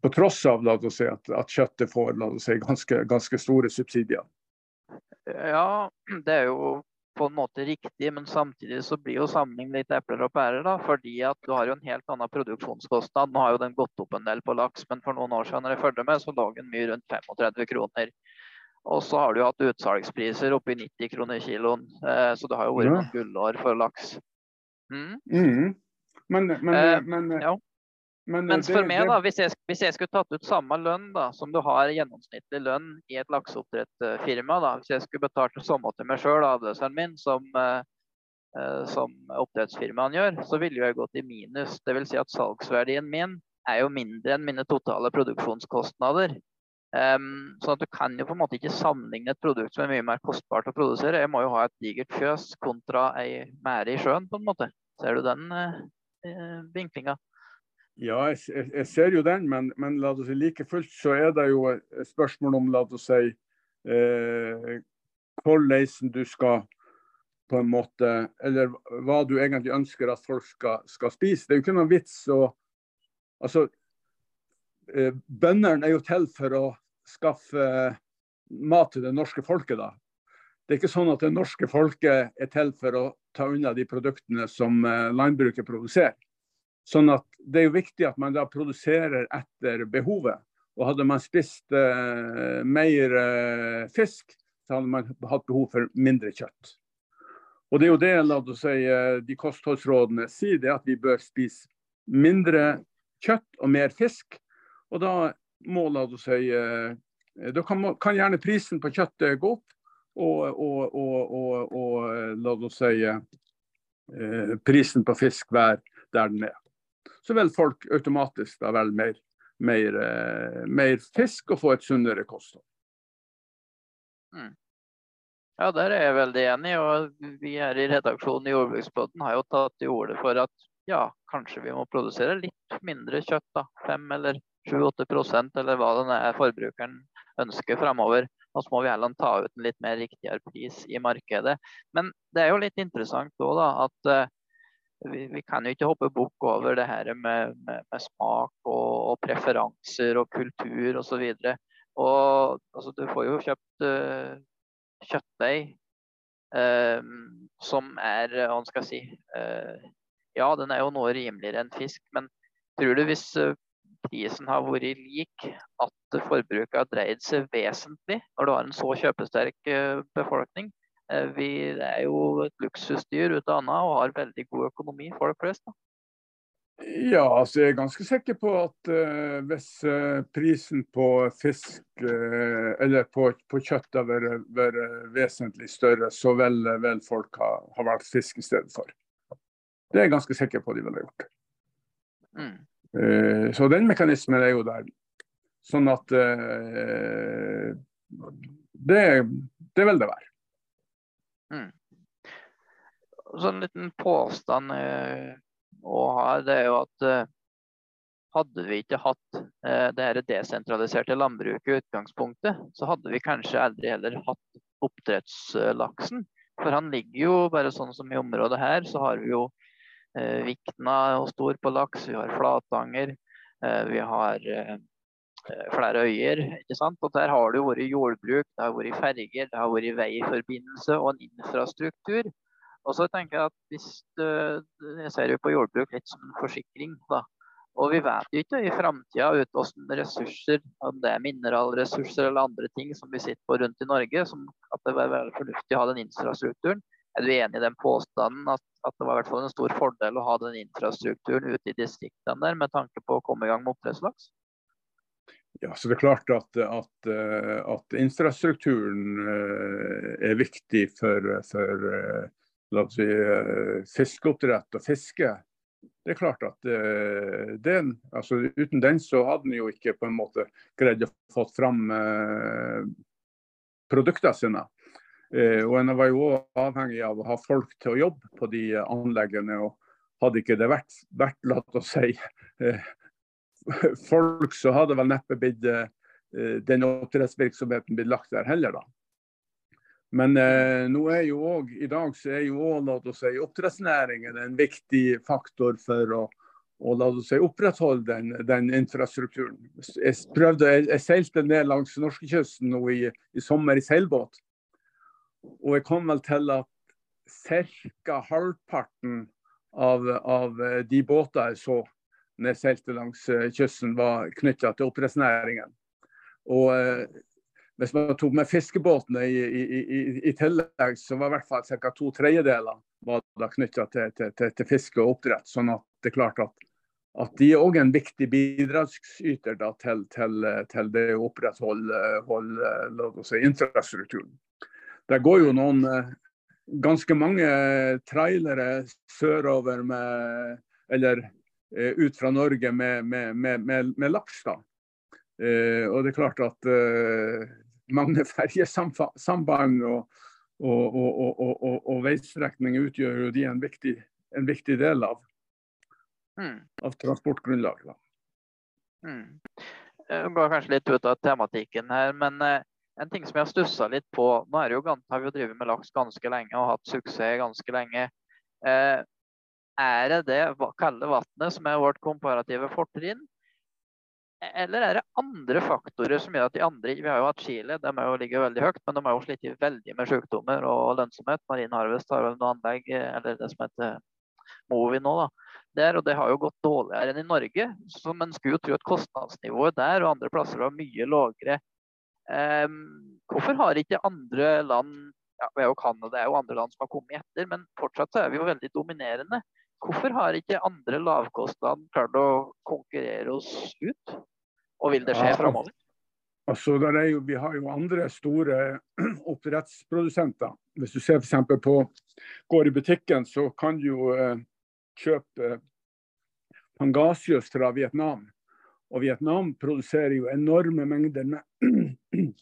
på tross av si, at, at kjøttet får si, ganske, ganske store subsidier. Ja, det er jo på en måte riktig, men samtidig så blir jo sammenlignet litt epler og pærer. da, fordi at du har jo en helt annen produksjonskostnad. Nå har jo den gått opp en del på laks, men for noen år siden når jeg fulgte med, så lå den mye rundt 35 kroner. Og så har du jo hatt utsalgspriser oppi 90 kroner kiloen, eh, så det har jo vært noen gullår for laks. Mm. Mm. Men, men, eh, men ja. Men, Mens det, for meg, da, hvis jeg, hvis jeg, skulle tatt ut samme lønn da, som du har gjennomsnittlig lønn i et lakseoppdrettsfirma, da, hvis jeg skulle betalt det samme til meg sjøl, avløseren min, som, eh, eh, som oppdrettsfirmaene gjør, så ville jeg gått i minus. Dvs. Si at salgsverdien min er jo mindre enn mine totale produksjonskostnader. Um, sånn at Du kan jo på en måte ikke sammenligne et produkt som er mye mer kostbart å produsere. Jeg må jo ha et digert fjøs kontra ei mære i sjøen, på en måte. Ser du den uh, vinklinga? Ja, jeg, jeg, ser jo den, men, men la oss si, like fullt så er det jo et spørsmål om la oss si, eh, hvordan du skal på en måte Eller hva du egentlig ønsker at folk skal, skal spise. Det er jo ikke noen vits å Altså, eh, bøndene er jo til for å skaffe mat til det norske folket, da. Det er ikke sånn at det norske folket er til for å ta unna de produktene som eh, landbruket produserer. Sånn at Det er jo viktig at man da produserer etter behovet. Og Hadde man spist eh, mer eh, fisk, så hadde man hatt behov for mindre kjøtt. Og Det er jo det la oss si, eh, de kostholdsrådene sier, det at vi bør spise mindre kjøtt og mer fisk. Og Da må la oss si, eh, da kan, kan, gjerne prisen på kjøttet gå opp, og, og, og, og la oss si, eh, prisen på fisk være der den er så vil folk automatisk da velge mer, mer, eh, mer, fisk og få et sunnere kosthold. Mm. Ja, der er jeg veldig enig. og Vi her i redaksjonen i Jordbruksbåten har jo tatt til orde for at ja, kanskje vi må produsere litt mindre kjøtt. da, Fem eller 7-8 eller hva den er forbrukeren ønsker framover. Og så må vi heller ta ut en litt mer riktigere pris i markedet. Men det er jo litt interessant òg, da, at eh, vi, vi, kan jo ikke hoppe bukk over det her med, med, med smak og, og, preferanser og kultur osv. Altså, du får jo kjøpt uh, kjøttdeig uh, som er hva skal jeg si uh, Ja, den er jo noe rimeligere enn fisk, men tror du hvis prisen har vært lik, at forbruket har dreid seg vesentlig når du har en så kjøpesterk befolkning? Eh, vi er jo et luksusdyr ut av annet og har veldig god økonomi, folk flest. da. Ja, altså jeg er ganske sikker på at uh, hvis uh, prisen på fisk uh, eller på, på kjøtt har vært, vesentlig større, så vil, vel folk ha, ha, valgt fisk i stedet for. Det er jeg ganske sikker på de ville gjort. Mm. Så den mekanismen er jo der. Sånn at det, det vil det være. Mm. Så en liten påstand eh, å ha, det er jo at eh, hadde vi ikke hatt eh, det desentraliserte landbruket i utgangspunktet, så hadde vi kanskje aldri heller hatt oppdrettslaksen. For han ligger jo bare sånn som i området her, så har vi jo eh, Vikna og stor på laks, vi har Flatanger, eh, vi har eh, Eh, flere øyer. ikke sant? Og Der har det jo vært jordbruk, det har vært ferger, det har vært veiforbindelse og en infrastruktur. Og så tenker Jeg at hvis jeg ser jo på jordbruk litt som en forsikring. da, og vi vet jo ikke i framtida hvordan ressurser, om det er mineralressurser eller andre ting som vi sitter på rundt i Norge, som at det er veldig fornuftig å ha den infrastrukturen. Er du enig i den påstanden at, at det var i hvert fall en stor fordel å ha den infrastrukturen ute i distriktene der med tanke på å komme i gang med oppdrettslaks? Ja, så det er klart at, at, eh, at infrastrukturen eh, er viktig for, for eh, si, fiskeoppdrett og fiske. Det er klart at den, altså uten den så hadde en jo ikke på en måte greid å få fram produktene sine. Og En var jo avhengig av å ha folk til å jobbe på de anleggene. og hadde ikke det vært, vært latt å si, eh, folk, så hadde vel neppe blitt eh, den oppdrettsvirksomheten blitt lagt der heller, da. Men eh, nå er jo også, i dag så er jo også, si, oppdrettsnæringen en viktig faktor for å, å la oss si, opprettholde den, den infrastrukturen. Jeg, prøvde, jeg, jeg seilte ned langs norskekysten i, i sommer i seilbåt. Og jeg kom vel til at ca. halvparten av, av, de båter jeg så når jeg seilte langs eh, kysten, var knytta til oppdrettsnæringen. Og eh, hvis man tok med fiskebåtene i, i, i, i, tillegg, så var i hvert fall ca. to tredjedeler knytta til, til, til, til, fiske og oppdrett. Sånn at det er klart at, at de er en viktig bidragsyter da, til, det å opprettholde si, infrastrukturen. Det går jo noen eh, ganske mange trailere sørover med Eller eh, ut fra Norge med, med, med, med laks. da. Eh, og det er klart at mange ferjesamband og, og, og, og, veistrekninger utgjør jo de en viktig, en viktig del av, mm. av transportgrunnlaget. Mm. Jeg går kanskje litt ut av tematikken her, men eh, en ting som jeg har stussa litt på Nå er det jo, har vi jo drevet med laks ganske lenge og hatt suksess ganske lenge. Eh, er det det kalde vannet som er vårt komparative fortrinn? Eller er det andre faktorer som gjør at de andre Vi har jo hatt Chile, de er jo ligger veldig høyt, men de har jo slitt veldig med sykdommer og lønnsomhet. Marine Harvest har noe anlegg, eller det som heter Movi nå, da. Der, og det har jo gått dårligere enn i Norge. Så man skulle jo tro at kostnadsnivået der og andre plasser var mye lavere. Um, hvorfor har ikke andre land ja, vi er jo Canada er jo andre land som har kommet etter, men fortsatt så er vi jo veldig dominerende. Hvorfor har ikke andre lavkostland klart å konkurrere oss ut? Og vil det skje framover? Altså, jo, vi har jo andre store oppdrettsprodusenter. Hvis du ser f.eks. på går i butikken, så kan du jo eh, kjøpe pangasius fra Vietnam. Og Vietnam produserer jo enorme mengder med,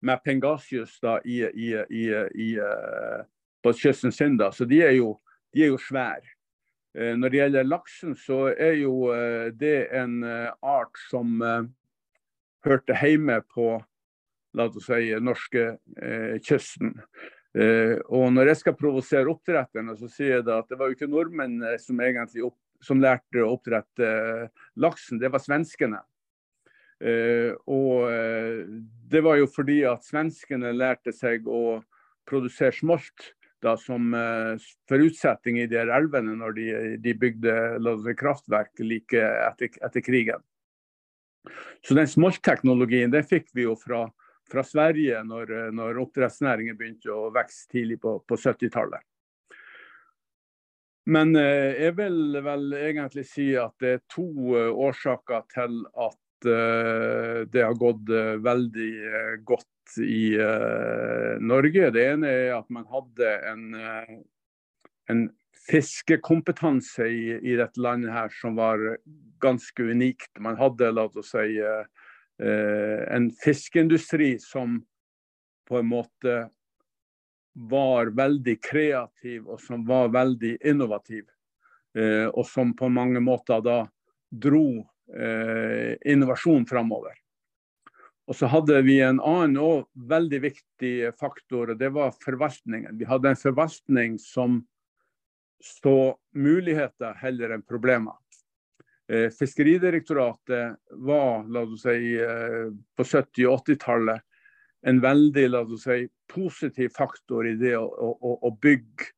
med Pengasius da, i, i, i, i, eh, på kysten sin. Da. Så de er jo, de er jo svære. Eh, når det gjelder laksen, så er jo eh, det en art som hørte hjemme på la oss si, norske kysten. Og når jeg skal provosere oppdretterne, så sier jeg at det var jo ikke nordmenn som egentlig opp, som lærte å oppdrette laksen, det var svenskene. Og det var jo fordi at svenskene lærte seg å produsere smolt da, som uh, forutsetning i de elvene når de, de bygde kraftverk like etter, etter, krigen. Så den smoltteknologien den fikk vi jo fra, fra Sverige når, når oppdrettsnæringen begynte å vokse tidlig på, på 70-tallet. Men jeg vil vel egentlig si at det er to årsaker til at det har gått veldig godt i Norge. Det ene er at man hadde en, en fiskekompetanse i, i, dette landet her som var ganske unikt. Man hadde la oss si, en fiskeindustri som på en måte var veldig kreativ og som var veldig innovativ. og som på mange måter da dro innovasjon framover. Og så hadde vi en annen og veldig viktig faktor, og det var forvaltningen. Vi hadde en forvaltning som så muligheter heller enn problemer. Eh, Fiskeridirektoratet var la oss si, eh, på 70- og 80-tallet en veldig la oss si, positiv faktor i det å, å, å bygge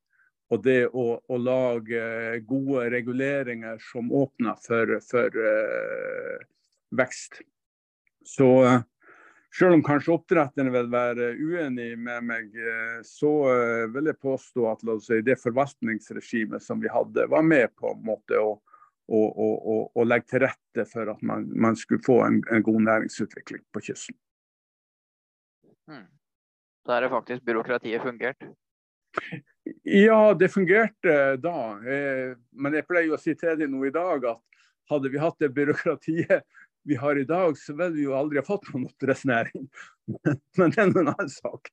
og det å, å, lage gode reguleringer som åpner for, for uh, vekst. Så uh, selv om kanskje oppdretterne vil være uenig med meg, uh, så vil jeg påstå at si, det forvaltningsregimet som vi hadde, var med på en måte å, å, å legge til rette for at man, man skulle få en, en, god næringsutvikling på kysten. Hmm. Da er det faktisk byråkratiet fungert? Ja, det fungerte da. Eh, men jeg pleier å si til deg nå i dag at hadde vi hatt det byråkratiet vi har i dag, så ville vi jo aldri ha fått noen oppdrettsnæring. Men det er en annen sak.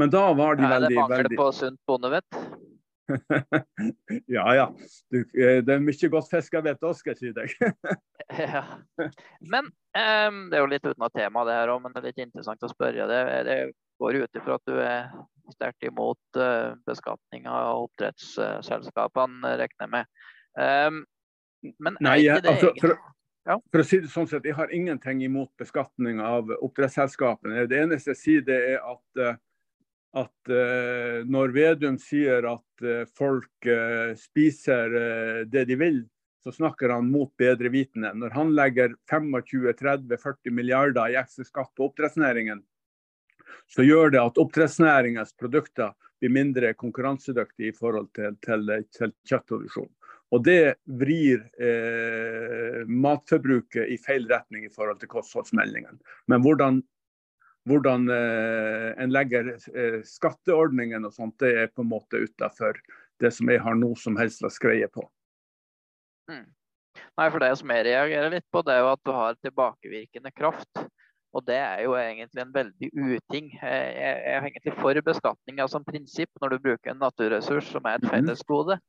Men da var de veldig veldig Det mangler på sunt bondevett? ja ja. Du, det er mye godt fisk jeg vet òg, skal jeg si deg. ja. Men um, det er jo litt uten tema det her òg, men det er litt interessant å spørre. Det, det går ut ifra at du er sterkt imot uh, beskatning av oppdrettsselskapene, regner jeg med. Um, men er Nei, ikke det altså, for, Ja. for å si det sånn sett, jeg har ingenting imot beskatning av oppdrettsselskapene. Det eneste jeg sier, det er at, eh, at eh, når Vedum sier at eh, folk eh, spiser eh, det de vil, så snakker han mot bedre vitende. Når han legger 25-30-40 milliarder i ekstra skatt på oppdrettsnæringen, så gjør det at oppdrettsnæringens produkter blir mindre konkurransedyktige i forhold til, til, til kjøttproduksjon. Og det vrir eh, matforbruket i feil retning i forhold til kostholdsmeldingen. Men hvordan, hvordan eh, en legger eh, skatteordningen og sånt, det er på en måte utafor det som jeg har noe som helst å skreie på. Mm. Nei, for det som jeg reagerer litt på, det er jo at du har tilbakevirkende kraft. Og det er jo egentlig en veldig uting. Jeg er egentlig for beskatninga som prinsipp når du bruker en naturressurs som er et Mhm. fellesgode.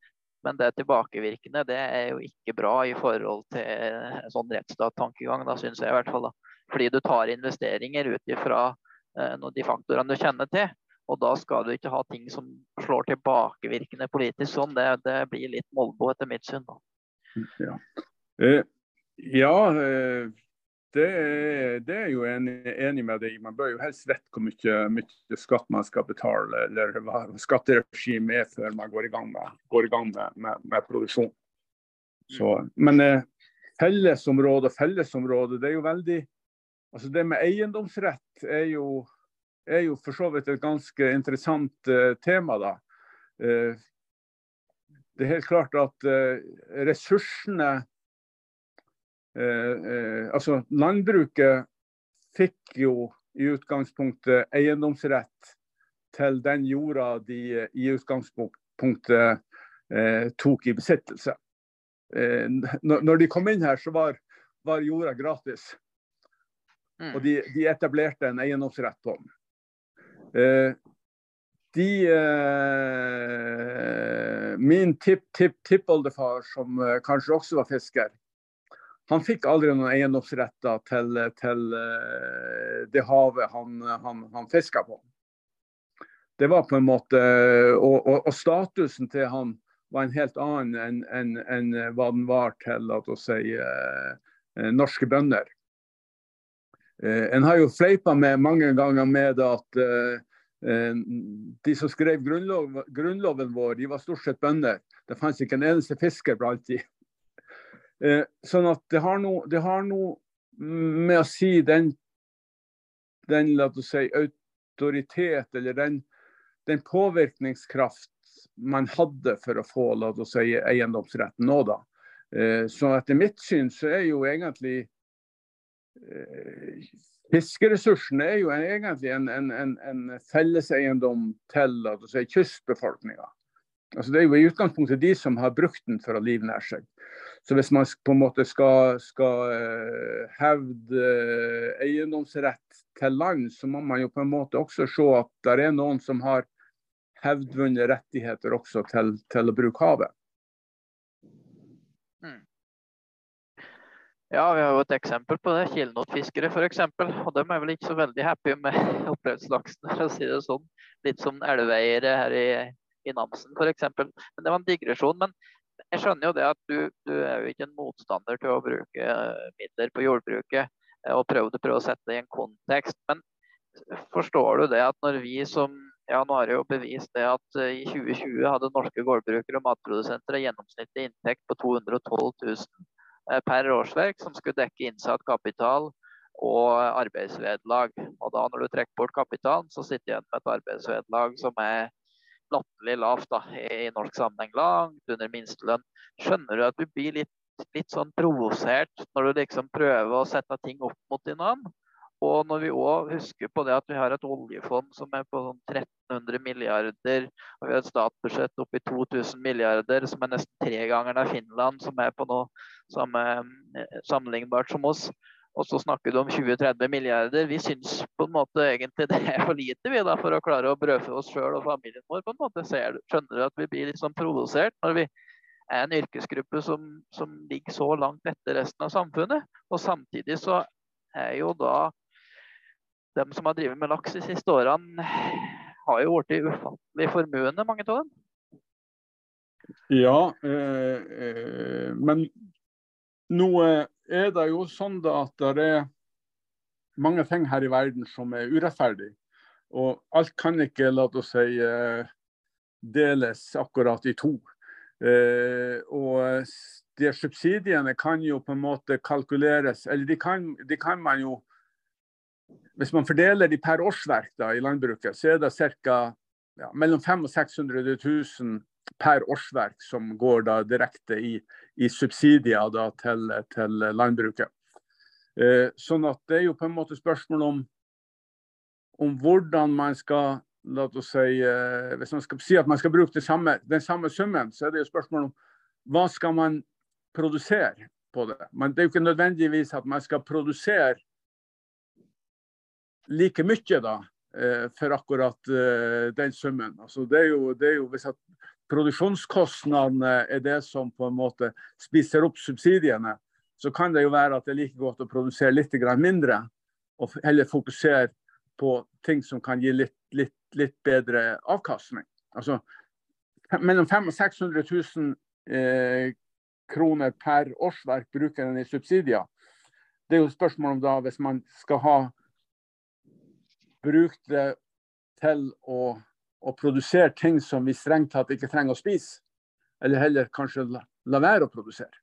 Men det tilbakevirkende det er jo ikke bra i forhold til en sånn rettsstattankegang, da syns jeg i hvert fall. da. Fordi du tar investeringer ut ifra eh, de faktorene du kjenner til. Og da skal du ikke ha ting som slår tilbakevirkende politisk sånn. Det, det blir litt molbo etter mitt syn. Ja, eh, ja eh, det, det er jo enig, enig med deg. Man bør jo helst vite hvor mye, mye, skatt man skal betale, eller hva skatteregimet er før man går i gang med, i gang med, med, med produksjon. Så, men eh, fellesområde og fellesområde, det er jo veldig altså Det med eiendomsrett er jo, er jo for så vidt et ganske interessant uh, tema, da. Uh, det er helt klart at uh, ressursene Altså, landbruket fikk jo i utgangspunktet eiendomsrett til den jorda de i utgangspunktet tok i besittelse. Når de kom inn her, så var, var jorda gratis. Mm. Og de, de etablerte en eiendomsrett på den. Eh, de eh, Min tipp-tipp-tippoldefar, som eh, kanskje også var fisker, han fikk aldri noen eiendomsretter til, til eh, det havet han, han, han fiska på. Det var på en måte og, og, og, statusen til han var en helt annen enn en, en, hva den var til si, eh, norske bønder. Eh, en har jo fleipa mange ganger med at eh, de som skrev grunnlov, grunnloven vår, de var stort sett bønder. Det fantes ikke en eneste fisker blant de. Eh, sånn at det har noe, det har noe med å si den, den la oss si, autoritet, eller den, den påvirkningskraft man hadde for å få la oss si, eiendomsretten nå, da. Eh, så etter mitt syn så er jo egentlig eh, Fiskeressursene er jo egentlig en, en, en, en felleseiendom til si, kystbefolkninga. Altså, det er jo i utgangspunktet de som har brukt den for å livnære seg. Så hvis man på en måte skal, skal uh, hevde uh, eiendomsrett til land, så må man jo på en måte også se at det er noen som har hevdvunne rettigheter også til, til å bruke havet. Ja, vi har jo et eksempel på det. Kilenotfiskere f.eks. Og de er vel ikke så veldig happy med oppdrettslaksen, for å si det sånn. Litt som elveeiere her i, i Namsen f.eks. Men det var en digresjon. Men jeg skjønner jo det at du, du er jo ikke en motstander til å bruke eh, midler på jordbruket og prøve, prøve å sette det i en kontekst. Men forstår du det at når vi som ja, nå har jeg jo bevist det at i 2020 hadde norske gårdbrukere og matprodusenter en gjennomsnittlig inntekt på 212 000 per årsverk, som skulle dekke innsatt kapital og arbeidsvederlag. Og da når du trekker bort kapitalen, så sitter du igjen med et arbeidsvederlag som er latterlig lavt da, i norsk sammenheng, langt under minstelønn. Skjønner du at du blir litt, litt sånn provosert når du liksom prøver å sette ting opp mot hverandre? Og når vi òg husker på det at vi har et oljefond som er på sånn 1300 milliarder, og vi har et statsbudsjett oppi 2000 milliarder, som er nesten tre ganger av Finland, som er på noe som er sammenlignbart som oss. Og så snakker du om 20-30 milliarder. Vi syns på en måte egentlig det er for lite vi da, for å klare å brødfø oss sjøl og familien vår. på en måte. Ser, skjønner du at vi blir litt sånn provosert når vi er en yrkesgruppe som, som ligger så langt etter resten av samfunnet. Og samtidig så er jo da de som har drevet med laks de siste årene, har jo blitt ufattelig formuende, mange av dem. Ja, eh, eh, men nå er det jo sånn at det er mange ting her i verden som er urettferdig. Og alt kan ikke, la oss si, eh, deles akkurat i to. Eh, og de subsidiene kan jo på en måte kalkuleres, eller de kan, de kan man jo Hvis man fordeler de per årsverk da, i landbruket, så er det ca. Ja, mellom 500 og 600 000 per årsverk som går da direkte i, i subsidier da, til, til, landbruket. Eh, sånn at det er jo på en måte spørsmål om, om hvordan man skal la oss si, eh, Hvis man skal si at man skal bruke samme, den samme summen, så er det jo spørsmål om hva skal man produsere på det. Men det er jo ikke nødvendigvis at man skal produsere like mye da, eh, for akkurat eh, den summen. Altså, det, er jo, det er jo hvis at produksjonskostnadene er det som på en måte spiser opp subsidiene, så kan det jo være at det er like godt å produsere litt mindre og heller fokusere på ting som kan gi litt, litt, litt bedre avkastning. Altså, mellom 500 og 600 000 eh, kroner per årsverk bruker en i subsidier. Det er jo spørsmål om da hvis man skal ha brukt det til å å produsere ting som vi strengt tatt ikke trenger å spise. Eller heller kanskje la, la være å produsere.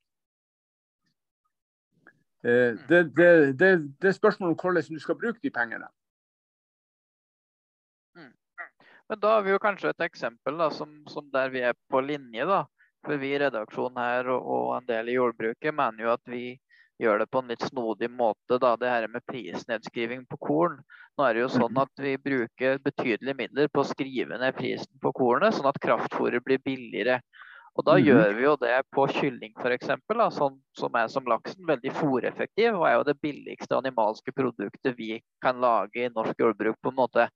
Eh, det, det, det, det, er spørsmål om hvordan du skal bruke de pengene. Men Da har vi jo kanskje et eksempel da, som, som der vi er på linje. da. For Vi i redaksjonen her og, og en del i jordbruket mener jo at vi gjør det på en litt snodig måte. Da. Det her med prisnedskriving på korn. Nå er det jo sånn mhm. at vi bruker betydelige midler på å skrive ned prisen på kornet, sånn at kraftfôret blir billigere. Og Da mm -hmm. gjør vi jo det på kylling f.eks., sånn som er som laksen. Veldig fòreffektiv og er jo det billigste animalske produktet vi kan lage i norsk jordbruk. på en måte.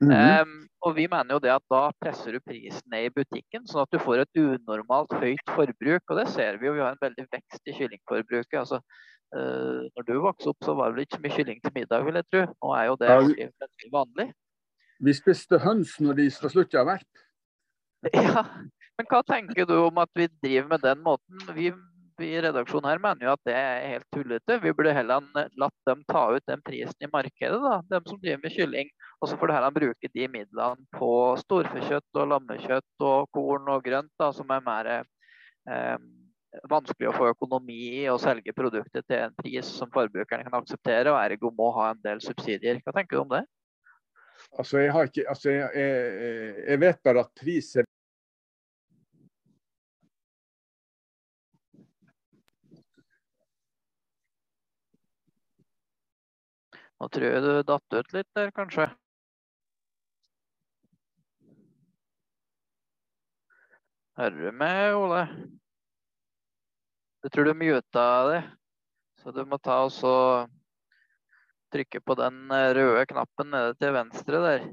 Mm -hmm. um, og vi mener jo det at Da presser du prisen ned i butikken, sånn at du får et unormalt høyt forbruk. og Det ser vi jo. Vi har en veldig vekst i kyllingforbruket. altså uh, når du vokste opp, så var det vel ikke så mye kylling til middag, vil jeg tro. Nå er jo det ja, veldig vanlig. Vi spiste høns når de skal slutte å verpe. Ja, men hva tenker du om at vi driver med den måten? Vi i redaksjonen her mener jo at det er helt tullete. Vi burde heller latt dem ta ut den prisen i markedet, da, dem som driver med kylling. Og så får du heller bruke de midlene på storfekjøtt og lammekjøtt og korn og grønt, da, som er mer eh, vanskelig å få økonomi i å selge produktet til en pris som forbrukerne kan akseptere, og ergo må ha en del subsidier. Hva tenker du om det? Altså, jeg, ikke, altså, jeg, jeg, jeg vet bare at pris er Nå tror jeg du datt ut litt der, kanskje. Hører du meg, Ole? Jeg tror du muta det. Så du må ta og trykke på den røde knappen nede til venstre der.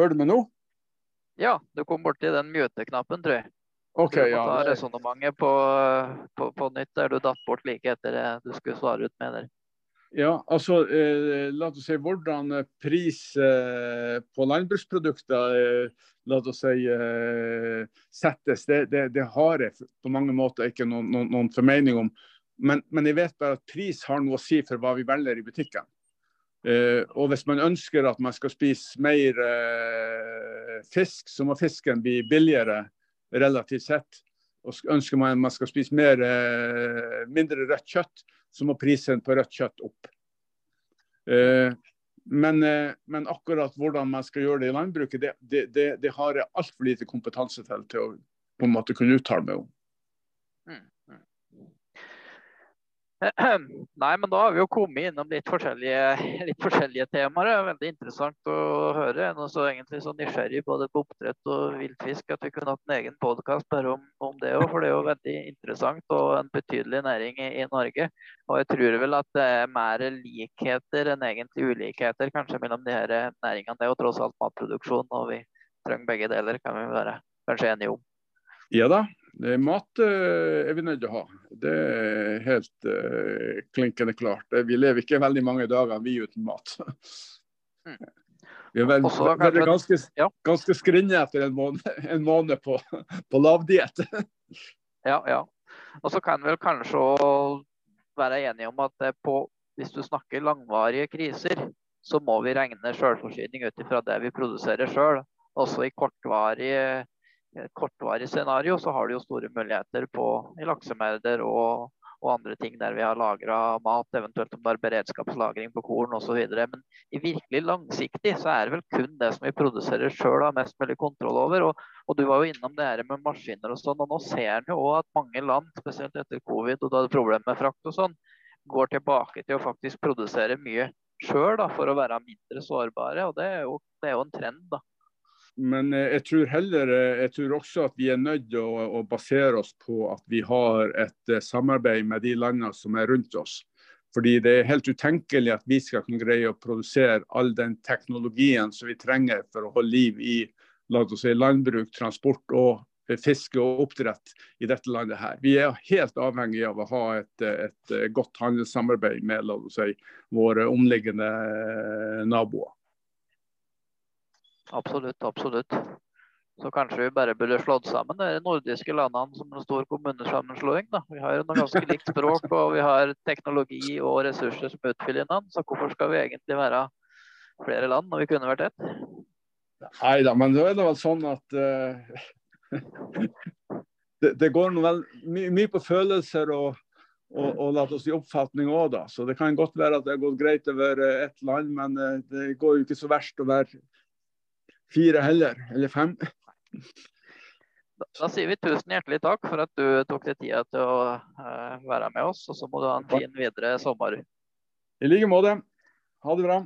Hører du meg nå? Ja, du kom borti den mute-knappen, tror jeg. Ok, du må ja. ta resonnementet på, på, på, nytt der du datt bort like etter det du skulle svare ut med der. Ja, altså eh, la oss si hvordan pris eh, på landbruksprodukter eh, la oss si, eh, settes, det, det, det, har jeg på mange måter ikke noen, noen, noen formening om. Men, men, jeg vet bare at pris har noe å si for hva vi velger i butikken. Uh, og hvis man ønsker at man skal spise mer eh, fisk, så må fisken bli billigere relativt sett. Og ønsker man at man skal spise mer, eh, mindre rødt kjøtt, så må prisen på rødt kjøtt opp. Men, men, akkurat hvordan man skal gjøre det i landbruket, det, det, det, det har jeg altfor lite kompetanse til til å på en måte kunne uttale meg om. Nei, men da har vi jo kommet innom litt forskjellige, litt forskjellige temaer. Det er veldig interessant å høre. Jeg er så egentlig så nysgjerrig både på oppdrett og viltfisk at vi kunne hatt en egen podkast bare om, om, det òg. For det er jo veldig interessant og en betydelig næring i, i, Norge. Og jeg tror vel at det er mer likheter enn egentlig ulikheter kanskje mellom de her næringene. Det er jo tross alt matproduksjon, og vi trenger begge deler, kan vi være kanskje enige om. Ja da, Mat eh, er vi nødt til å ha. Det er helt uh, klinkende klart. Vi lever ikke veldig mange dager vi uten mat. Mm. Vi er vel, Også, kanskje, ganske, ja. ganske skrinne etter en måned, en måned på, på lavdiett. ja, ja. Og så kan vi vel kanskje være enige om at på, hvis du snakker langvarige kriser, så må vi regne selvforsyning ut ifra det vi produserer sjøl. Også i kortvarige et kortvarig scenario, så har du jo store muligheter på, i laksemerder og, og, andre ting der vi har lagra mat, eventuelt om det er beredskapslagring på korn osv. Men i virkelig langsiktig så er det vel kun det som vi produserer sjøl har mest mulig kontroll over. Og, og, du var jo innom det her med maskiner og sånn, og nå ser en jo òg at mange land, spesielt etter covid og da det problemet med frakt og sånn, går tilbake til å faktisk produsere mye sjøl for å være mindre sårbare. Og det er jo, det er jo en trend, da. Men eh, jeg tror heller eh, jeg tror også at vi er nødt å, å, basere oss på at vi har et eh, samarbeid med de landene som er rundt oss. Fordi det er helt utenkelig at vi skal kunne greie å produsere all den teknologien som vi trenger for å holde liv i la oss si, landbruk, transport og fiske og oppdrett i dette landet her. Vi er helt avhengig av å ha et, et godt handelssamarbeid med la oss si, våre omliggende naboer. Absolutt, absolutt. Så kanskje vi bare burde slått sammen de nordiske landene som en stor kommunesammenslåing. da. Vi har noe ganske likt språk, og vi har teknologi og ressurser som utfyller hverandre. Så hvorfor skal vi egentlig være flere land når vi kunne vært ett? Nei da, men da er det vel sånn at uh, det, det, går vel mye på følelser og, og, og la oss si oppfatning òg, da. Så det kan godt være at det har gått greit over ett land, men uh, det går jo ikke så verst å være fire heller, eller fem. Da, da, sier vi tusen hjertelig takk for at du tok deg tida til å uh, være med oss. Og så må du ha en fin videre sommer. I like måte. Ha det bra.